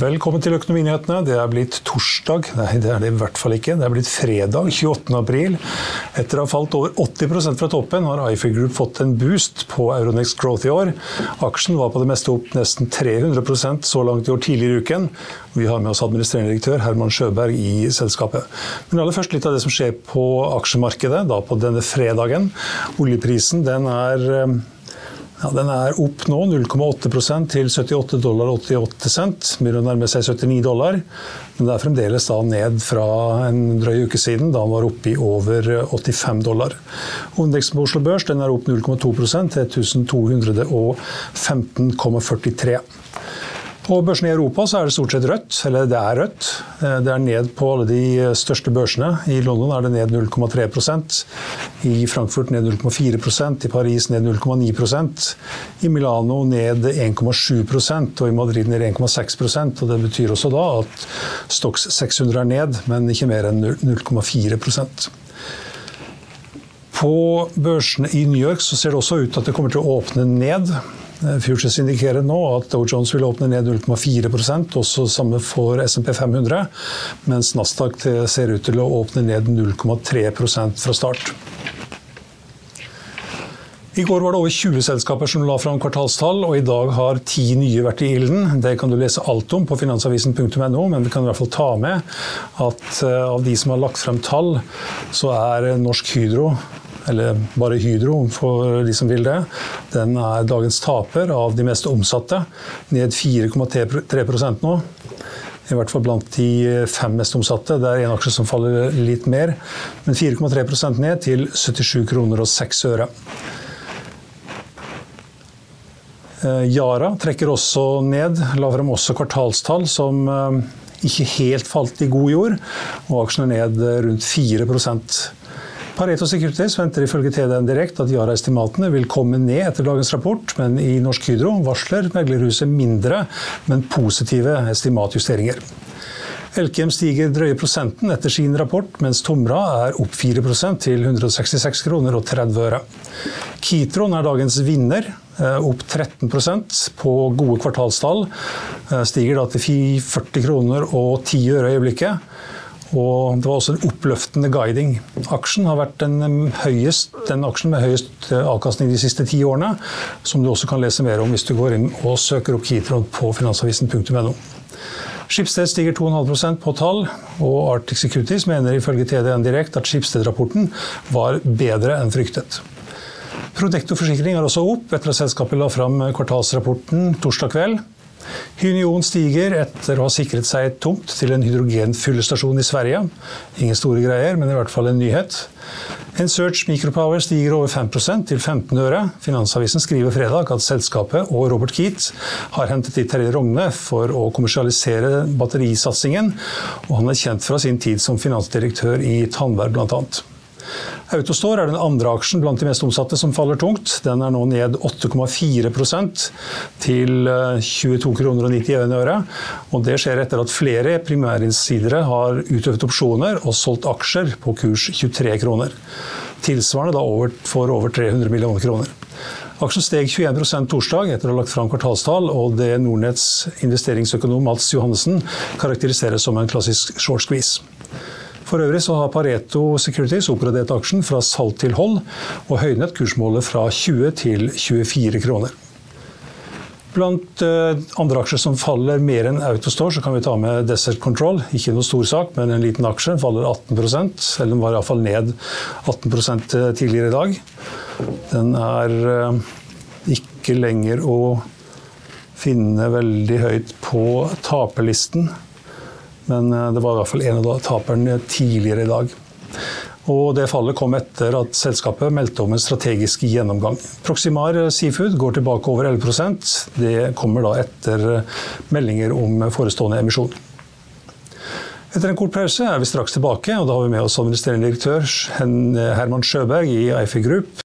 Velkommen til Økonominyhetene. Det er blitt torsdag. Nei, det er det i hvert fall ikke. Det er blitt fredag 28. april. Etter å ha falt over 80% fra toppen, har iFi Group fått en boost på Euronext Growth i år. Aksjen var på det meste opp nesten 300% så langt i år tidligere i uken. Vi har med oss administrerende direktør Herman Sjøberg i selskapet. Men aller først litt av det som skjer på aksjemarkedet da på denne fredagen. Oljeprisen den er ja, Den er opp nå 0,8 til 78 dollar 88 cent. Begynner å nærme seg 79 dollar. Men det er fremdeles da ned fra en drøy uke siden, da den var oppe i over 85 dollar. Indeksen på Oslo Børs den er opp 0,2% til 1215,43. På børsene i Europa så er det stort sett rødt, eller det er rødt. Eh, det er ned på alle de største børsene. I London er det ned 0,3% I Frankfurt ned 0,4% I Paris ned 0,9% I Milano ned 1,7% og i Madrid ned 1,6 og Det betyr også da at Stox 600 er ned, men ikke mer enn 0,4% På børsene i New York så ser det også ut til at det kommer til å åpne ned. Eh, Futures indikerer nå at Dow Jones vil åpne ned 0,4% også samme for SMP 500, mens Nasdaq ser ut til å åpne ned 0,3% fra start. I går var det over 20 selskaper som la fram kvartalstall, og i dag har ti nye vært i ilden. Det kan du lese alt om på finansavisen.no, men vi kan i hvert fall ta med at eh, av de som har lagt frem tall, så er Norsk Hydro eller bare Hydro for de som vil det, den er dagens taper av de mest omsatte. Ned 4,3% nå. I hvert fall blant de fem mest omsatte. Det er en aksje som faller litt mer. Men 4,3% ned til 77 kroner og 6 øre. Eh, Yara trekker også ned. La frem også kvartalstall som eh, ikke helt falt i god jord. Og aksjen er ned rundt 4 Pareto Securities venter ifølge TDN Direkt at Yara-estimatene vil komme ned etter dagens rapport, men i Norsk Hydro varsler meglerhuset mindre, men positive estimatjusteringer. Elkem stiger drøye prosenten etter sin rapport, mens Tomra er opp 4% til 166 kroner og 30 øre. Kitron er dagens vinner, eh, opp 13% på gode kvartalstall. Eh, stiger da til 40 kroner og 10 øre i øyeblikket. Og det var også en oppløftende guiding. Aksjen har vært den, høyest, den aksjen med høyest eh, avkastning de siste ti årene, som du også kan lese mer om hvis du går inn og søker opp Kitron på finansavisen.no. Skipsted stiger 2,5% på tall, og Arctic Securities mener ifølge TDN Direkt at Skipsted-rapporten var bedre enn fryktet. Prodektor Forsikring er også opp etter at selskapet la fram kvartalsrapporten torsdag kveld. Hynion stiger etter å ha sikret seg tomt til en hydrogenfyllestasjon i Sverige. Ingen store greier, men i hvert fall en nyhet. En Search Micropower stiger over 5% til 15 øre. Finansavisen skriver fredag at selskapet og Robert Keat har hentet i Terje Rogne for å kommersialisere batterisatsingen, og han er kjent fra sin tid som finansdirektør i Tandberg bl.a. Autostore er den andre aksjen blant de mest omsatte som faller tungt. Den er nå ned 8,4 til 22 eh, kroner og 91 øre. Og det skjer etter at flere primærinnsidere har utøvd opsjoner og solgt aksjer på kurs 23 kroner. Tilsvarende over, for over 300 millioner kroner. Aksjen steg 21% torsdag etter å ha lagt fram kvartalstall, og det Nordnetts investeringsøkonom Mats Johannessen karakteriseres som en klassisk short squeeze. For øvrig så har Pareto Securities oppgradert aksjen fra salg til hold, og høynet kursmålet fra 20 til 24 kroner. Blant uh, andre aksjer som faller mer enn Autostore, så kan vi ta med Desert Control. Ikke noe stor sak, men en liten aksje. Faller 18 eller den var iallfall ned 18 eh, tidligere i dag. Den er uh, ikke lenger å finne veldig høyt på taperlisten. Men uh, det var i hvert fall en av taperne tidligere i dag. Og det fallet kom etter at selskapet meldte om en strategisk gjennomgang. Proximar Seafood går tilbake over 11% Det kommer da etter meldinger om forestående emisjon. Etter en kort pause er vi straks tilbake, og da har vi med oss administrerende direktør Herman Sjøberg i Eifi Group.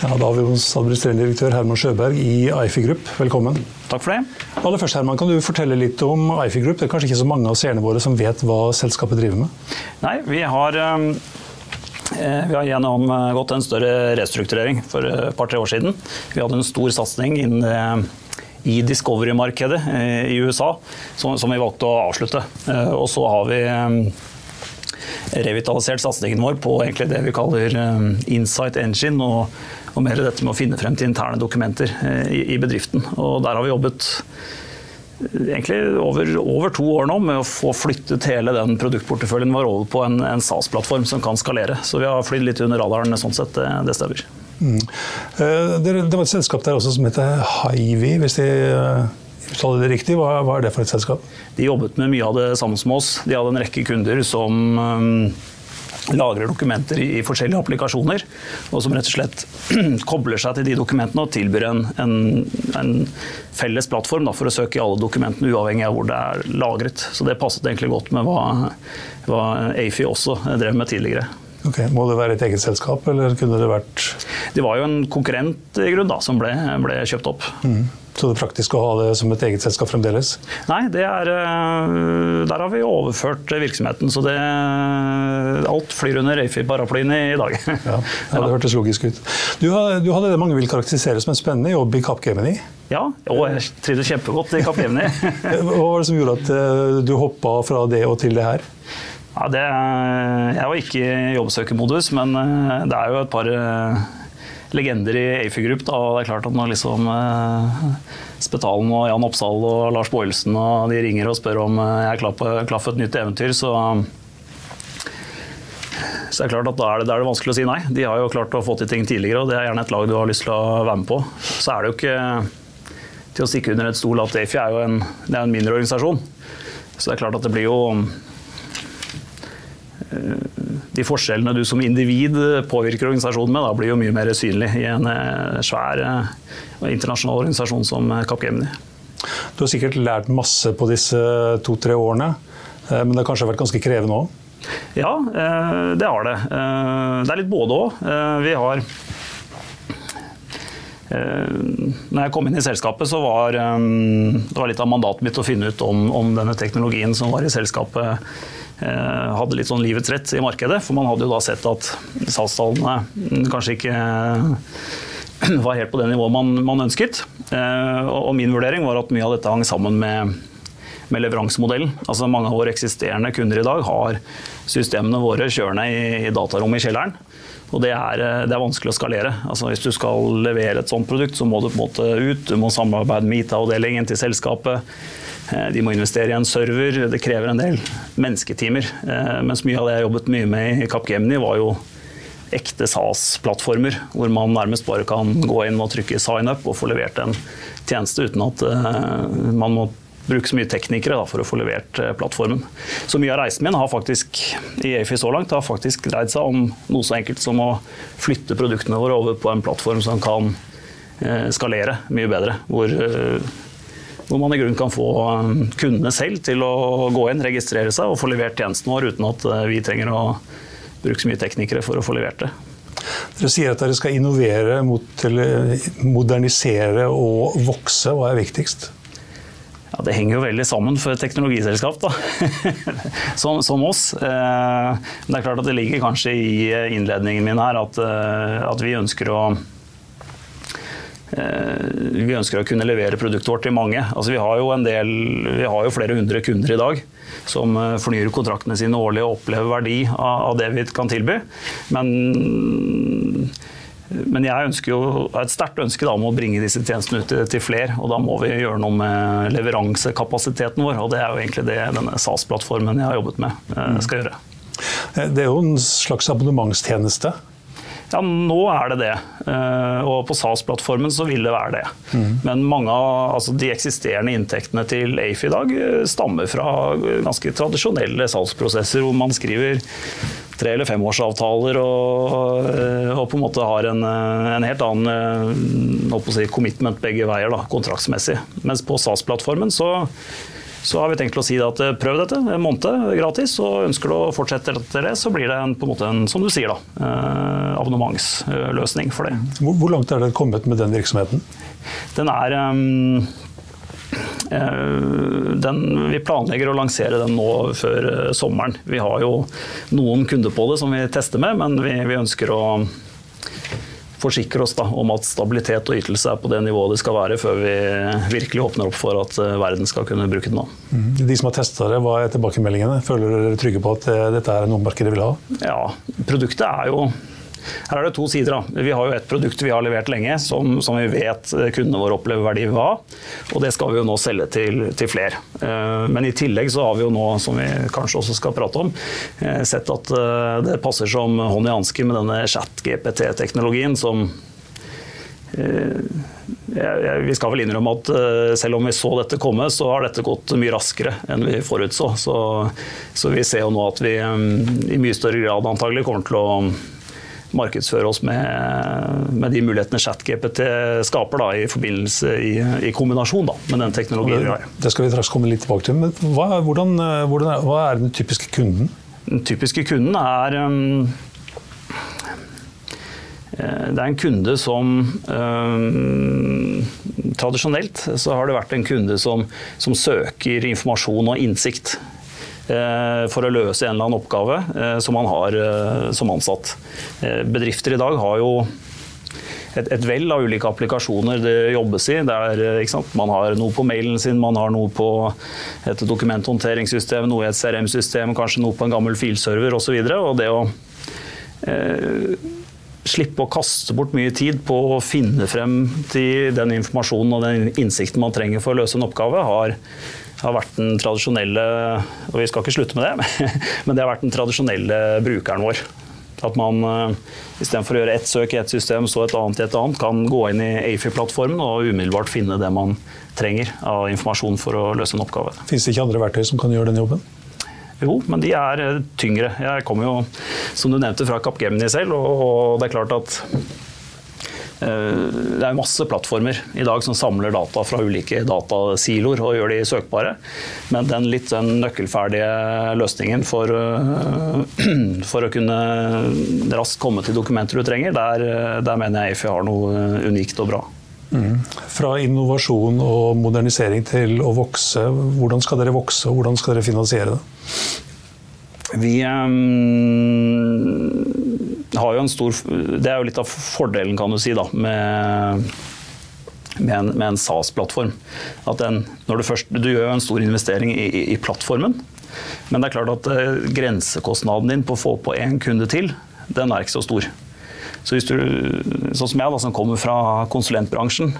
Ja, da har vi hos administrerende direktør Herman Sjøberg i Eifi Group. Velkommen. Takk for det. Aller først, Herman, Kan du fortelle litt om Eifi Group? Det er kanskje ikke så mange av seerne våre som vet hva selskapet driver med? Nei, vi har, um, eh, vi har gjennomgått en større restrukturering for et par-tre år siden. Vi hadde en stor satsing eh, i Discovery-markedet eh, i USA, som, vi valgte å avslutte. Og så har vi um, revitalisert satsingen vår på det vi kaller um, Insight Engine. og og mer dette med å finne frem til interne dokumenter eh, i, bedriften. Og der har vi jobbet eh, egentlig over, over, to år nå med å få flyttet hele den produktporteføljen vår over på en, en SAS-plattform som kan skalere. Så vi har flydd litt under radaren sånn sett, det, det stemmer. Mm. Eh, det, var et selskap der også som heter Hivi, hvis de uttaler det riktig. Hva, hva, er det for et selskap? De jobbet med mye av det samme som oss. De hadde en rekke kunder som lagrer dokumenter i, forskjellige applikasjoner, og som rett og slett kobler seg til de dokumentene og tilbyr en, en, en felles plattform da, for å søke i alle dokumentene, uavhengig av hvor det er lagret. Så det passet egentlig godt med hva, hva AFI også drev med tidligere. Okay. Må det være et eget selskap, eller kunne det vært Det var jo en konkurrent i grunn da, som ble, ble kjøpt opp. Mm. Så det er praktisk å ha det som et eget selskap fremdeles? Nei, er, eh, der har vi overført virksomheten. Så det, alt flyr under Røyfi-paraplyen i dag. Ja, ja, Det hørtes logisk ut. Du, du, hadde det mange vil karakterisere som en spennende jobb i Capgemini? Ja, og jeg trivdes kjempegodt i Capgemini. Hva var det som gjorde at eh, du hoppa fra det og til det her? Ja, det, jeg var ikke i jobbsøkermodus, men eh, det er jo et par legender i Afi Group. Og det er klart at når liksom eh, Spetalen og Jan Oppsal og Lars Boilsen og de ringer og spør om eh, jeg er klar, på, klar for et nytt eventyr, så Så det er klart at da er det, da er det vanskelig å si nei. De har jo klart å få til ting tidligere, og det er gjerne et lag du har lyst til å være med på. Så er det jo ikke til å stikke under et stol at EFI er jo en, det er en mindre organisasjon. Så det er klart at det blir jo eh, De forskjellene du som individ påvirker organisasjonen med, da blir jo mye mer synlig i en eh, svær internasjonal organisasjon som Capgemini. Du har sikkert lært masse på disse to-tre årene, men det har kanskje vært ganske krevende òg? Ja, eh, det har det. Eh, det er litt både òg. Eh, vi har når jeg kom inn i selskapet, så var det var litt av mandatet mitt å finne ut om, om denne teknologien som var i selskapet, hadde litt sånn livets rett i markedet. For man hadde jo da sett at salgstallene kanskje ikke var helt på det nivået man, man ønsket. Og min vurdering var at mye av dette hang sammen med med leveransemodellen. Altså Mange av våre eksisterende kunder i dag har systemene våre kjørende i, i datarommet i kjelleren. Og det er, eh, det er, vanskelig å skalere. Altså Hvis du skal levere et sånt produkt, så må du på en måte ut. Du må samarbeide med IT-avdelingen til selskapet. Eh, de må investere i en server. Det krever en del mennesketimer. Eh, mens mye av det jeg jobbet mye med i Capgemini, var jo ekte SAS-plattformer, hvor man nærmest bare kan gå inn og trykke 'sign up' og få levert en tjeneste uten at man må bruke så mye teknikere da, for å få levert eh, plattformen. Så mye av reisen min har faktisk i EFI så langt har faktisk dreid seg om noe så enkelt som å flytte produktene våre over på en plattform som kan eh, skalere mye bedre. Hvor, eh, hvor man i grunnen kan få kundene selv til å gå inn, registrere seg og få levert tjenesten vår uten at vi trenger å bruke så mye teknikere for å få levert det. Dere sier at dere skal innovere, mot, modernisere og vokse. Hva er viktigst? Ja, Det henger jo veldig sammen for et teknologiselskap da. som, som, oss. Eh, men det er klart at det ligger kanskje i innledningen min her at, eh, at vi ønsker å eh, vi ønsker å kunne levere produktet vårt til mange. Altså, vi, har del, vi har jo flere hundre kunder i dag som fornyer kontraktene sine årlig og opplever verdi av, av det vi kan tilby. Men men jeg ønsker jo, har et sterkt ønske da, om å bringe disse tjenestene ut til, til flere. Og da må vi gjøre noe med leveransekapasiteten vår. Og det er jo egentlig det denne SAS-plattformen jeg har jobbet med, eh, skal gjøre. Eh, det er jo en slags abonnementstjeneste? Ja, nå er det det. Eh, og på SAS-plattformen så vil det være det. Mm. Men mange av altså, de eksisterende inntektene til AFE i dag stammer fra ganske tradisjonelle salgsprosesser hvor man skriver tre- eller femårsavtaler og, eh, og, på en måte har en, eh, en helt annen eh, si, commitment begge veier, da, kontraktsmessig. Mens på SAS-plattformen så, så har vi tenkt å si at prøv dette, en måned gratis. og Ønsker du å fortsette etter det, så blir det en, på en måte en, som du sier, da, abonnementsløsning for det. Hvor langt er dere kommet med den virksomheten? Den er um, den, vi planlegger å lansere den nå før eh, sommeren. Vi har jo noen kunder på det som vi tester med, men vi, vi ønsker å forsikre oss da, om at stabilitet og ytelse er på det nivået det skal være, før vi virkelig åpner opp for at eh, verden skal kunne bruke den. Mm. De som har testa det, hva er tilbakemeldingene? Føler dere trygge på at dette er noe markedet vil ha? Ja, Produktet er jo her er det to sider. Da. Vi har jo et produkt vi har levert lenge, som, som vi vet kundene våre opplever verdi av. Og det skal vi jo nå selge til, til flere. Eh, men i tillegg så har vi jo nå, som vi kanskje også skal prate om, eh, sett at eh, det passer som hånd i hanske med denne chat-GPT-teknologien som vi skal vel innrømme at selv om vi så dette komme, så har dette gått mye raskere enn vi forutså. Så, så vi ser jo nå at vi i mye større grad antagelig kommer til å markedsføre oss med, med de mulighetene ChatGPT skaper da, i forbindelse i, i kombinasjon da, med den teknologien vi har. Det skal vi straks komme litt tilbake til. Men hva, hvordan, hvordan er, hva er den typiske kunden? Den typiske kunden er um, det er en kunde som um, Tradisjonelt så har det vært en kunde som, som søker informasjon og innsikt. Eh, for å løse en eller annen oppgave eh, som man har eh, som ansatt. Bedrifter i dag har jo et, et vell av ulike applikasjoner det jobbes i. Der, man har noe på mailen sin, man har noe på et dokumenthåndteringssystem, noe i et CRM-system, kanskje noe på en gammel filserver osv. Det å eh, slippe å kaste bort mye tid på å finne frem til den informasjonen og den innsikten man trenger for å løse en oppgave, har har vært den tradisjonelle og vi skal ikke slutte med det, men det har vært den tradisjonelle brukeren vår. At man uh, istedenfor å gjøre ett søk i ett system, så et annet i et annet, kan gå inn i AFI-plattformen og umiddelbart finne det man trenger av informasjon for å løse en oppgave. Fins det ikke andre verktøy som kan gjøre den jobben? Jo, men de er eh, tyngre. Jeg kommer jo, som du nevnte, fra Capgemini selv, og det er klart at eh, det er masse plattformer i dag som samler data fra ulike datasiloer og gjør de søkbare. Men den litt den nøkkelferdige løsningen for, eh, for, å kunne raskt komme til dokumenter du trenger, der, der mener jeg EFI har noe unikt og bra. Mm. Fra innovasjon og modernisering til å vokse, hvordan skal dere vokse og hvordan skal dere finansiere det? Vi um, stor Det er jo litt av fordelen, kan du si, da, med, med en, med en SAS-plattform. At den, når du, først, du gjør jo en stor investering i, i, i plattformen, men det er klart at uh, grensekostnaden din på å få på én kunde til, den er ikke så stor. Så hvis du, sånn som jeg, da, som kommer fra konsulentbransjen.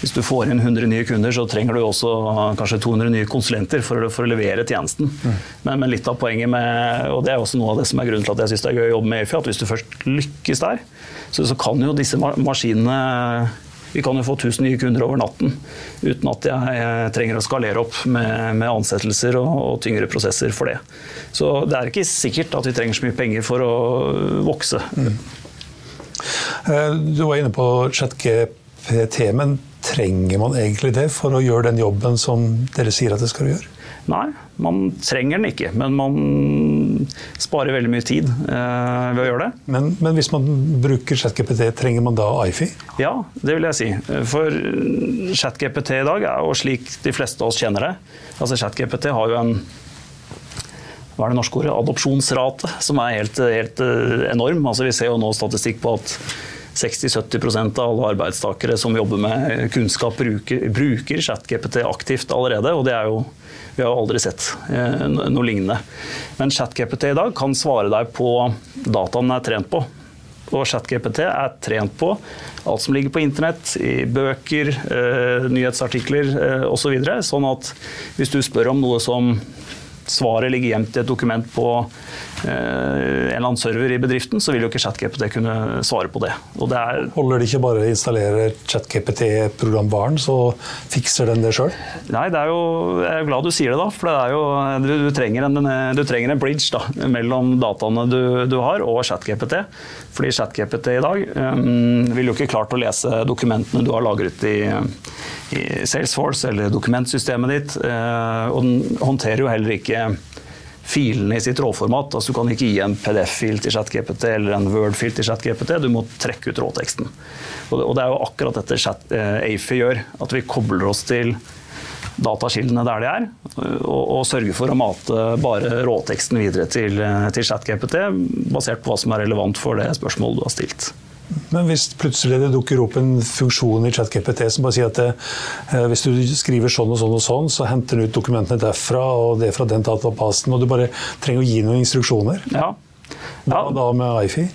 Hvis du får inn 100 nye kunder, så trenger du også kanskje 200 nye konsulenter for, for å levere tjenesten. Mm. Men, men, litt av poenget med, og det er også noe av det som er grunnen til at jeg syns det er gøy å jobbe med EFI, at hvis du først lykkes der, så, så kan jo disse maskinene vi kan jo få 1000 nye kunder over natten uten at jeg trenger å skalere opp med, med ansettelser og, og, tyngre prosesser for det. Så det er ikke sikkert at vi trenger så mye penger for å vokse. Mm. Eh, du var inne på ChatGPT, men trenger man egentlig det for å gjøre den jobben som dere sier at det skal gjøre? Nei, man trenger den ikke, men man sparer veldig mye tid eh, ved å gjøre det. Men, men, hvis man bruker ChatGPT, trenger man da IFI? Ja, det vil jeg si. For ChatGPT i dag er jo slik de fleste av oss kjenner det. Altså ChatGPT har jo en hva er det norske ordet, adopsjonsrate, som er helt, helt eh, enorm. Altså, vi ser jo nå statistikk på at 60-70% av alle arbeidstakere som jobber med kunnskap, bruker, bruker ChatGPT aktivt allerede. og det er jo vi har jo aldri sett eh, noe lignende. Men ChatGPT i dag kan svare deg på dataen den er trent på. Og ChatGPT er trent på alt som ligger på internett, i bøker, eh, nyhetsartikler eh, osv. Så sånn at hvis du spør om noe som svaret ligger gjemt i et dokument på en eller annen server i bedriften, så vil jo ikke ChatGPT kunne svare på det. det Holder det ikke bare å installere ChatGPT-programvaren, så fikser den det sjøl? Nei, det er jo, jeg er glad du sier det, da. For det er jo, du, du, trenger, en, du trenger en, bridge da, mellom dataene du, du har og ChatGPT. Fordi ChatGPT i dag um, vil jo ikke klart å lese dokumentene du har lagret i, i Salesforce eller dokumentsystemet ditt. Uh, og den håndterer jo heller ikke filene i sitt råformat. Altså, du kan ikke gi en PDF-fil til ChatGPT eller en Word-fil til ChatGPT. Du må trekke ut råteksten. Og det, er jo akkurat dette Chat, uh, AFI gjør. At vi kobler oss til datakildene der de er, og, og sørge for å mate bare råteksten videre til, til ChatGPT, basert på hva som er relevant for det spørsmålet du har stilt. Men hvis plutselig det dukker opp en funksjon i ChatGPT som bare sier at det, eh, hvis du skriver sånn og sånn og sånn, så henter den ut dokumentene derfra og det fra den databasen, og du bare trenger å gi noen instruksjoner? Ja. ja. Hva da med IFI?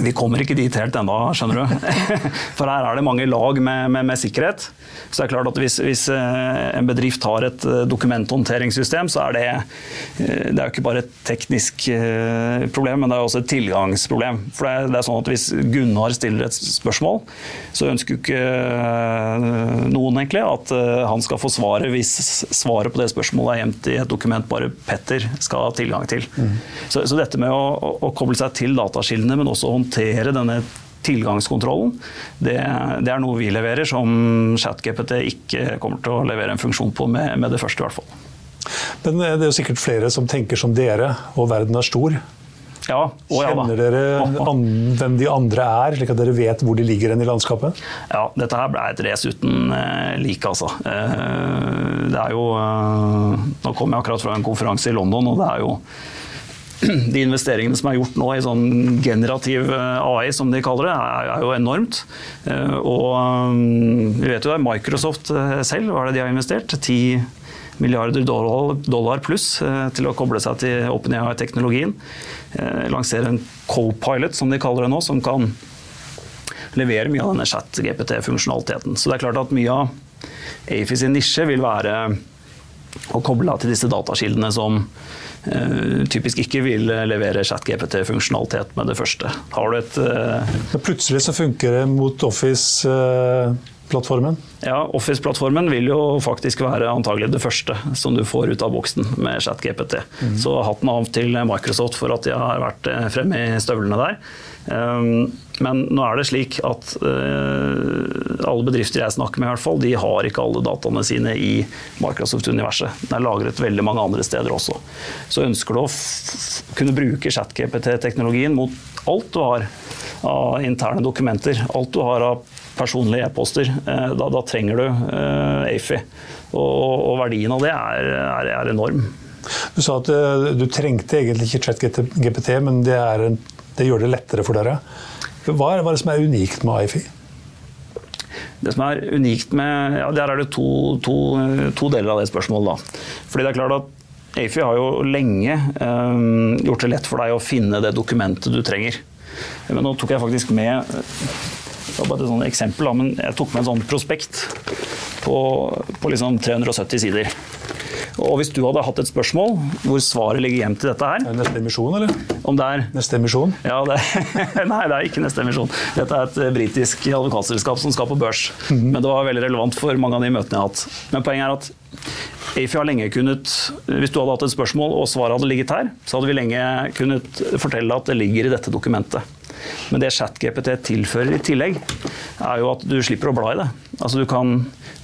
Vi kommer ikke dit helt ennå, skjønner du. For her er det mange lag med, med, med sikkerhet. Så det er klart at hvis, hvis, eh, en bedrift har et eh, dokumenthåndteringssystem, så er det, eh, det er ikke bare et teknisk problem, men det er også et tilgangsproblem. For det er, det er sånn at hvis Gunnar stiller et spørsmål, så ønsker ikke noen egentlig at han skal få svaret hvis svaret på det spørsmålet er gjemt i et dokument bare Petter skal ha tilgang til. Mm. Så, så, dette med å, å koble seg til datakildene, men også håndtere håndtere denne tilgangskontrollen, det, det, er noe vi leverer som ChatGPT ikke kommer til å levere en funksjon på med, med det første, i hvert fall. Men eh, det er jo sikkert flere som tenker som dere, og verden er stor. Ja, å, ja, Kjenner dere an, hvem de andre er, slik at dere vet hvor de ligger i landskapet? Ja, dette her ble et race uten eh, like, altså. Eh, det er jo eh, Nå kom jeg akkurat fra en konferanse i London, og det er jo de investeringene som er gjort nå i sånn generativ eh, AI, som de kaller det, er, jo enormt. Eh, og mm, vi vet jo det Microsoft eh, selv, hva er det de har investert? 10 milliarder dollar, pluss til å koble seg til OpenAI-teknologien. Lansere en co-pilot, som de kaller det nå, som kan levere mye av denne chat-GPT-funksjonaliteten. Så det er klart at mye av AFI sin nisje vil være og koble til disse datakildene som uh, typisk ikke vil levere chat-GPT-funksjonalitet med det første. Har du et uh, Plutselig så funker det mot Office. Uh plattformen? Ja, Office-plattformen vil jo faktisk være antagelig det første som du får ut av boksen med ChatGPT. Mm. Så hatten av til Microsoft for at de har vært fremme i støvlene der. Um, men nå er det slik at uh, alle bedrifter jeg snakker med, i hvert fall, de har ikke alle dataene sine i Microsoft-universet. Den er lagret veldig mange andre steder også. Så ønsker du å kunne bruke ChatGPT-teknologien mot alt du har av interne dokumenter, alt du har av personlige e-poster, uh, da, da, trenger du uh, AFI. Og, og, verdien av det er, er, er enorm. Du sa at du trengte egentlig ikke ChatGPT, men det, en, det gjør det lettere for dere. Hva er, det som er unikt med AIFI? Det som er unikt med ja, Der er det to, to, to deler av det spørsmålet. Da. Fordi det er klart at AFI har jo lenge um, gjort det lett for deg å finne det dokumentet du trenger. Men nå tok jeg faktisk med det var bare et sånt eksempel, da, men jeg tok med en sånn prospekt på, på liksom 370 sider. Og hvis du hadde hatt et spørsmål hvor svaret ligger hjem til dette her det Neste emisjon, eller? Om det er Neste emisjon? Ja, det, nei, det er ikke neste emisjon. Dette er et britisk advokatselskap som skal på børs. Mm -hmm. Men det var veldig relevant for mange av de møtene jeg har hatt. Men poenget er at AFI har lenge kunnet, Hvis du hadde hatt et spørsmål og svaret hadde ligget her, så hadde vi lenge kunnet fortelle at det ligger i dette dokumentet. Men det ChatGPT tilfører i tillegg, er jo at du slipper å bla i det. Altså du, kan,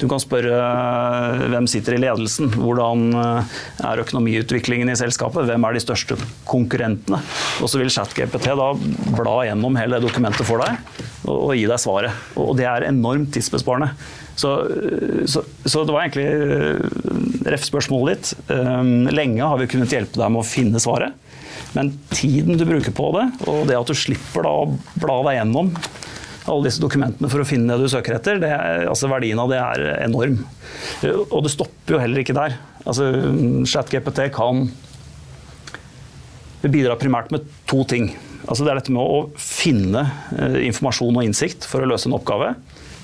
du kan spørre eh, hvem sitter i ledelsen, hvordan eh, er økonomiutviklingen i selskapet, hvem er de største konkurrentene. Og så vil ChatGPT da bla gjennom hele det dokumentet for deg og, og gi deg svaret. Og det er enormt tidsbesparende. Så, så, så, det var egentlig ref spørsmålet ditt. Lenge har vi kunnet hjelpe deg med å finne svaret. Men tiden du bruker på det, og det at du slipper å bla deg gjennom alle disse dokumentene for å finne det du søker etter, det altså verdien av det er enorm. Og det stopper jo heller ikke der. Altså, ChatGPT kan bidra primært med to ting. Altså, det er dette med å finne eh, informasjon og innsikt for å løse en oppgave,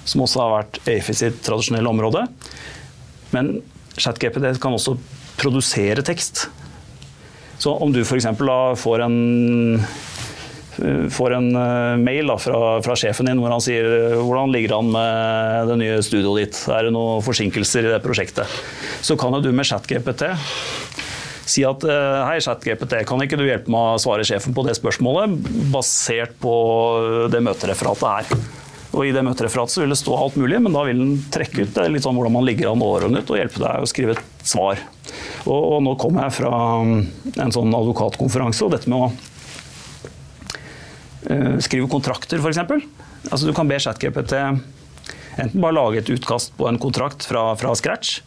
som også har vært AFIs sitt tradisjonelle område. Men ChatGPT kan også produsere tekst. Så om du f.eks. får en får en eh, mail da, fra, fra, sjefen din hvor han sier hvordan ligger han med det nye studioet ditt, er det noen forsinkelser i det prosjektet, så kan jo du med ChatGPT si at hei hei, ChatGPT, kan ikke du hjelpe meg å svare sjefen på det spørsmålet, basert på det møtereferatet her. Og I det møtereferatet vil det stå alt mulig, men da vil den trekke ut det, litt sånn hvordan man ligger an året ut, og hjelpe deg å skrive et svar. Og, og nå kom jeg fra um, en sånn advokatkonferanse, og dette med å uh, skrive kontrakter, f.eks. Altså, du kan be ChatGPT enten bare lage et utkast på en kontrakt fra, fra scratch.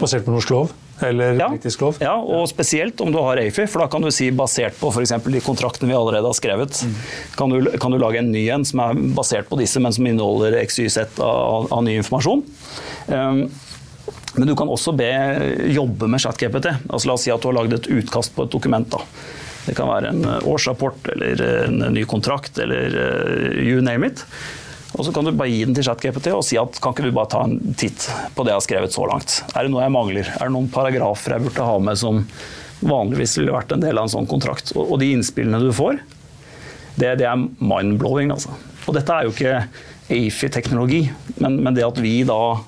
Basert på norsk lov? Eller ja, britisk lov? Ja, og spesielt om du har AFI. For da kan du si basert på f.eks. de kontraktene vi allerede har skrevet, mm. kan, du, kan, du, lage en ny en som er basert på disse, men som inneholder XYZ av, av ny informasjon. Um, men du kan også be jobbe med ChatGPT. Altså, la oss si at du har lagd et utkast på et dokument. Da. Det kan være en eh, årsrapport eller en ny kontrakt eller uh, you name it. Og så kan du bare gi den til ChatGPT og si at kan ikke du bare ta en titt på det jeg har skrevet så langt. Er det noe jeg mangler? Er det noen paragrafer jeg burde ha med som vanligvis ville vært en del av en sånn kontrakt? Og, de innspillene du får, det, det er mind-blowing. Altså. Og dette er jo ikke AFI-teknologi, men, men det at vi da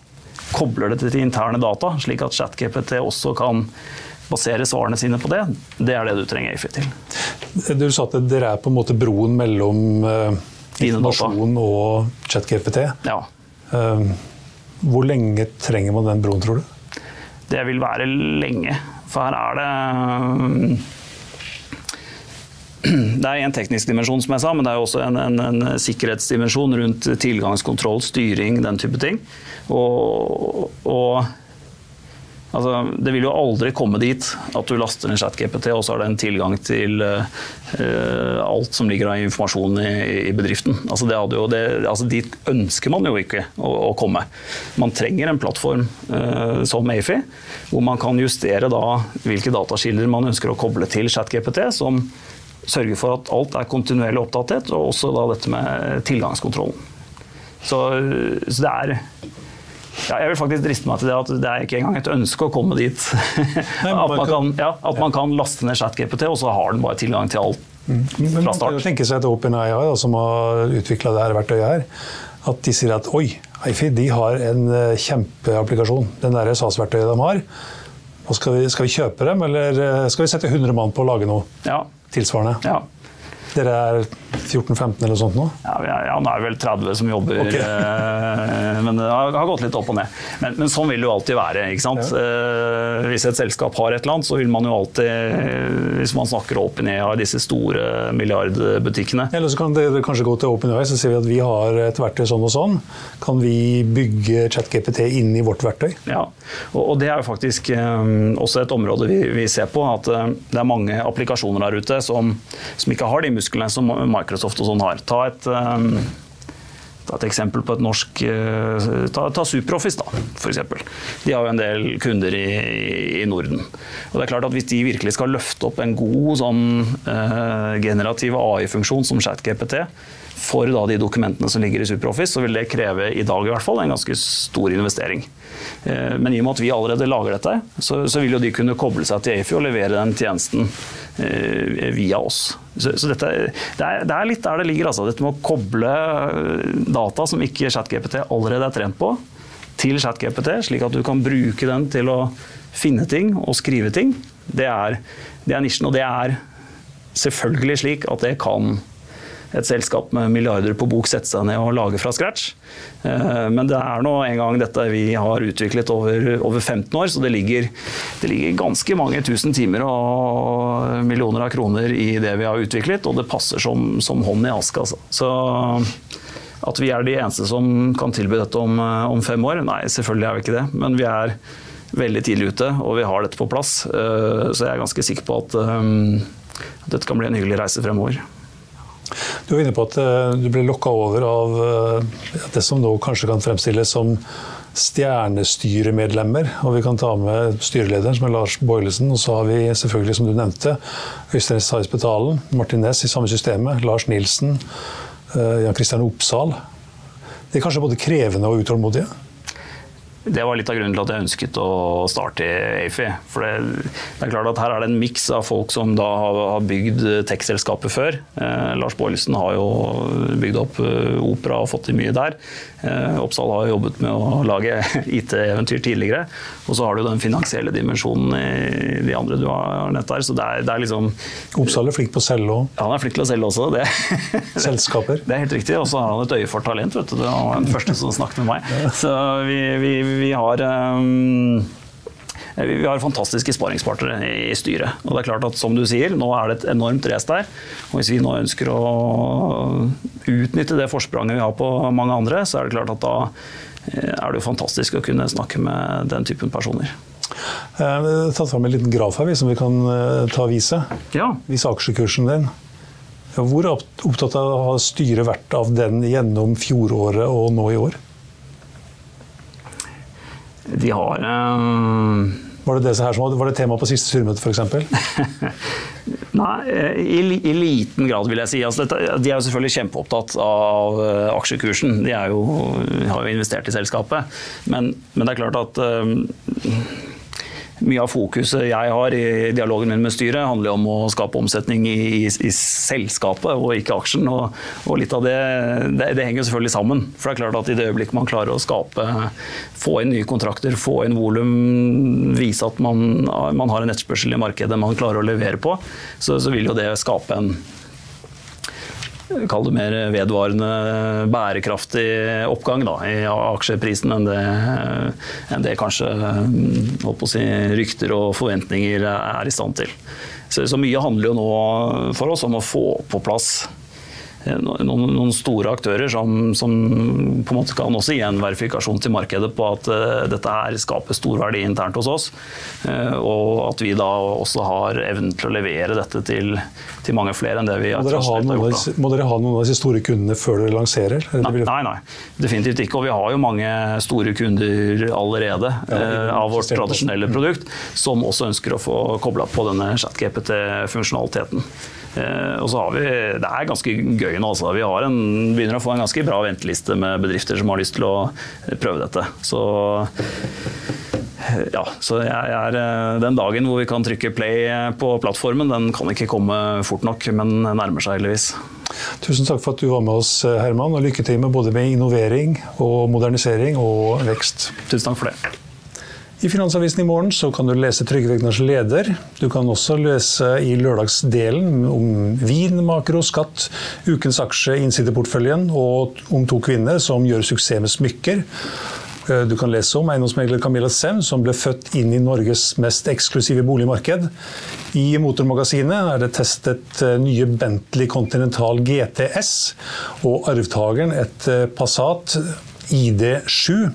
kobler det til interne data, slik at ChatGPT også kan basere svarene sine på det, det er det du trenger AFI til. Du sa at dere er på en måte broen mellom uh, informasjon og ChatGPT. Ja. Uh, hvor lenge trenger man den broen, tror du? Det vil være lenge. For her er det det er en teknisk dimensjon, som jeg sa, men det er også en, en, en sikkerhetsdimensjon rundt tilgangskontroll, styring, den type ting. Og, og altså, det vil jo aldri komme dit at du laster ned ChatGPT, og så har det en tilgang til uh, alt som ligger av informasjon i, i bedriften. Altså, jo, det, altså, dit ønsker man jo ikke å, å komme. Man trenger en plattform uh, som AFI, hvor man kan justere da hvilke datakilder man ønsker å koble til ChatGPT, som sørger for at alt er kontinuerlig oppdatert, og også da dette med tilgangskontrollen. Så, så det er Ja, jeg vil faktisk driste meg til det at det er ikke engang et ønske å komme dit. at, man kan, ja, at man kan laste ned ChatGPT, og så har den bare tilgang til alt Men fra start. jo tenke seg til OpenAI, som har utvikla dette verktøyet her, at de sier at oi, Eifi, de har en eh, kjempeapplikasjon. Den der SAS-verktøyet de har. Og skal vi, skal vi kjøpe dem, eller eh, skal vi sette 100 mann på å lage noe Ja, tilsvarende? ja. Dere er 14-15 eller sånt nå? Ja, er- ja, nå er det vel 30 som jobber, Ok. eh, men det har, har gått litt opp og ned. Men, men sånn vil det jo alltid være. ikke sant? Ja. hvis et selskap har et eller annet, så vil man jo alltid, eh, hvis man snakker opp ned av disse store milliardbutikkene Eller så kan dere kanskje gå til OpenAI så sier vi at vi har et verktøy sånn og sånn. Kan vi bygge ChatGPT inn i vårt verktøy? Ja, og, og det er jo faktisk eh, også et område vi, vi ser på. At eh, det er mange applikasjoner der ute som, som ikke har de musklene som Microsoft og sånn har. Ta et, eh, ta et eksempel på et norsk eh, Ta, ta Superoffice, da, f.eks. De har jo en del kunder i, i Norden. Og det er klart at Hvis de virkelig skal løfte opp en god sånn, eh, generativ AI-funksjon som ChatGPT for da de dokumentene som ligger i SuperOffice, så vil det kreve i dag i hvert fall en ganske stor investering. Eh, Men i og med at vi allerede lager dette, så, så vil jo de kunne koble seg til AFI og levere den tjenesten eh, via oss. Så, så dette, det, er, det er litt der det ligger. Altså. Dette med å koble eh, data som ikke ChatGPT allerede er trent på, til ChatGPT, slik at du kan bruke den til å finne ting og skrive ting, det er, det er nisjen. Og det er selvfølgelig slik at det kan et selskap med milliarder på bok sette seg ned og lage fra scratch. Eh, Men det er nå en gang dette vi har utviklet over, over 15 år, så det ligger, det ligger ganske mange tusen timer og millioner av kroner i det vi har utviklet, og det passer som, som hånd i aske. Altså. Så at vi er de eneste som kan tilby dette om, om fem år, nei, selvfølgelig er vi ikke det. Men vi er veldig tidlig ute, og vi har dette på plass. Eh, Så jeg er ganske sikker på at, eh, at dette kan bli en hyggelig reise fremover. Du var inne på at eh, du ble lokka over av eh, det som nå kanskje kan fremstilles som stjernestyremedlemmer. Og vi kan ta med styrelederen, som er Lars Boilesen. Og så har vi selvfølgelig, som du nevnte, Øystein Sais Betalen, Martin Næss i samme systemet, Lars Nilsen, eh, Jan Kristian Oppsal. De er kanskje både krevende og utålmodige? Det var litt av grunnen til at jeg ønsket å starte i AFI. For det, det er klart at her er det en miks av folk som da har, har bygd tech-selskapet før. Eh, Lars Boilesen har jo bygd opp eh, opera og fått til mye der. Eh, Oppsal har jobbet med å lage IT-eventyr tidligere. Og så har du den finansielle dimensjonen i de andre du har nett der. Så det er, det er liksom Oppsal er flink på å selge òg. Ja, han er flink til å selge også. Det, selskaper. det er helt riktig. Og så har han et øye for talent. vet du. Det var den første som snakket med meg. Så vi, vi, vi har um, vi har fantastiske sparingspartnere i styret. Og det er klart at som du sier, Nå er det et enormt race der. Og Hvis vi nå ønsker å utnytte det forspranget vi har på mange andre, så er det klart at da eh, er det jo fantastisk å kunne snakke med den typen personer. Jeg har tatt fram en liten graf her som vi kan eh, ta og vise. Ja, Vise aksjekursen din. Hvor opp- opptatt av har styret vært av den gjennom fjoråret og nå i år? De har eh, Var det, det her som var, det tema på siste styremøte f.eks.? Nei, i, i liten grad vil jeg si. Altså, dette, de er jo selvfølgelig kjempeopptatt av uh, aksjekursen. De jo, har jo investert i selskapet. Men, men det er klart at eh, mye av fokuset jeg har i dialogen min med styret, handler om å skape omsetning i, i, i selskapet og ikke aksjen. Og, og litt av det, det, det henger selvfølgelig sammen. For det er klart at i det øyeblikket man klarer å skape, få inn nye kontrakter, få inn volum, vise at man, man har en etterspørsel i markedet man klarer å levere på, så, så vil jo det skape en Kall det mer vedvarende, bærekraftig oppgang da, i aksjeprisen enn det, enn det kanskje å si, rykter og forventninger er i stand til. Så, så mye handler jo nå for oss om å få på plass noen, noen store aktører som, som, på en måte kan også gi en verifikasjon til markedet på at uh, dette her skaper stor verdi internt hos oss. Uh, og at vi da også har evnen til å levere dette til, til mange flere enn det vi Må dere, har gjort. da. må dere ha noen av disse store kundene før dere lanserer? Nei, nei, nei, definitivt ikke. Og vi har jo mange store kunder allerede Ja, eh, av vårt tradisjonelle produkt, som også ønsker å få kobla på denne ChatGPT-funksjonaliteten. Eh, og så har vi, Det er ganske gøy nå. Altså. Vi en, begynner å få en ganske bra venteliste med bedrifter som har lyst til å prøve dette. Så ja, så jeg er, eh, Den dagen hvor vi kan trykke play på plattformen, den kan ikke komme fort nok, men nærmer seg heldigvis. Tusen takk for at du var med oss, Herman, og lykke til med både med innovering og modernisering og vekst. Tusen takk for det. I Finansavisen i morgen så kan du lese Trygve Egners leder. Du kan også lese i lørdagsdelen om vin, makro, skatt, ukens aksje, innsideportføljen og om to kvinner som gjør suksess med smykker. Eh, du kan lese om eiendomsmegler Camilla Sem, som ble født inn i Norges mest eksklusive boligmarked. I Motormagasinet er det testet eh, nye Bentley Continental GTS, og arvtakeren et eh, Passat ID7.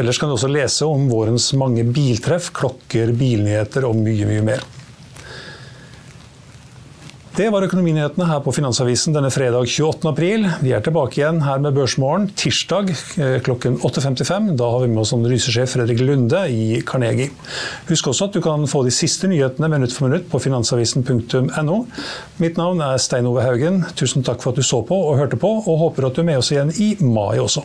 Ellers kan du også lese om vårens mange biltreff, klokker, bilnyheter og mye, mye mer. Det var økonominyhetene her på Finansavisen denne fredag 28. april. Vi er tilbake igjen her med Børsmorgen tirsdag eh, klokken 8.55. Da har vi med oss analysesjef Fredrik Lunde i Carnegie. Husk også at du kan få de siste nyhetene minutt for minutt på finansavisen.no. Mitt navn er Stein Ove Haugen. Tusen takk for at du så på og hørte på, og håper at du er med oss igjen i mai også.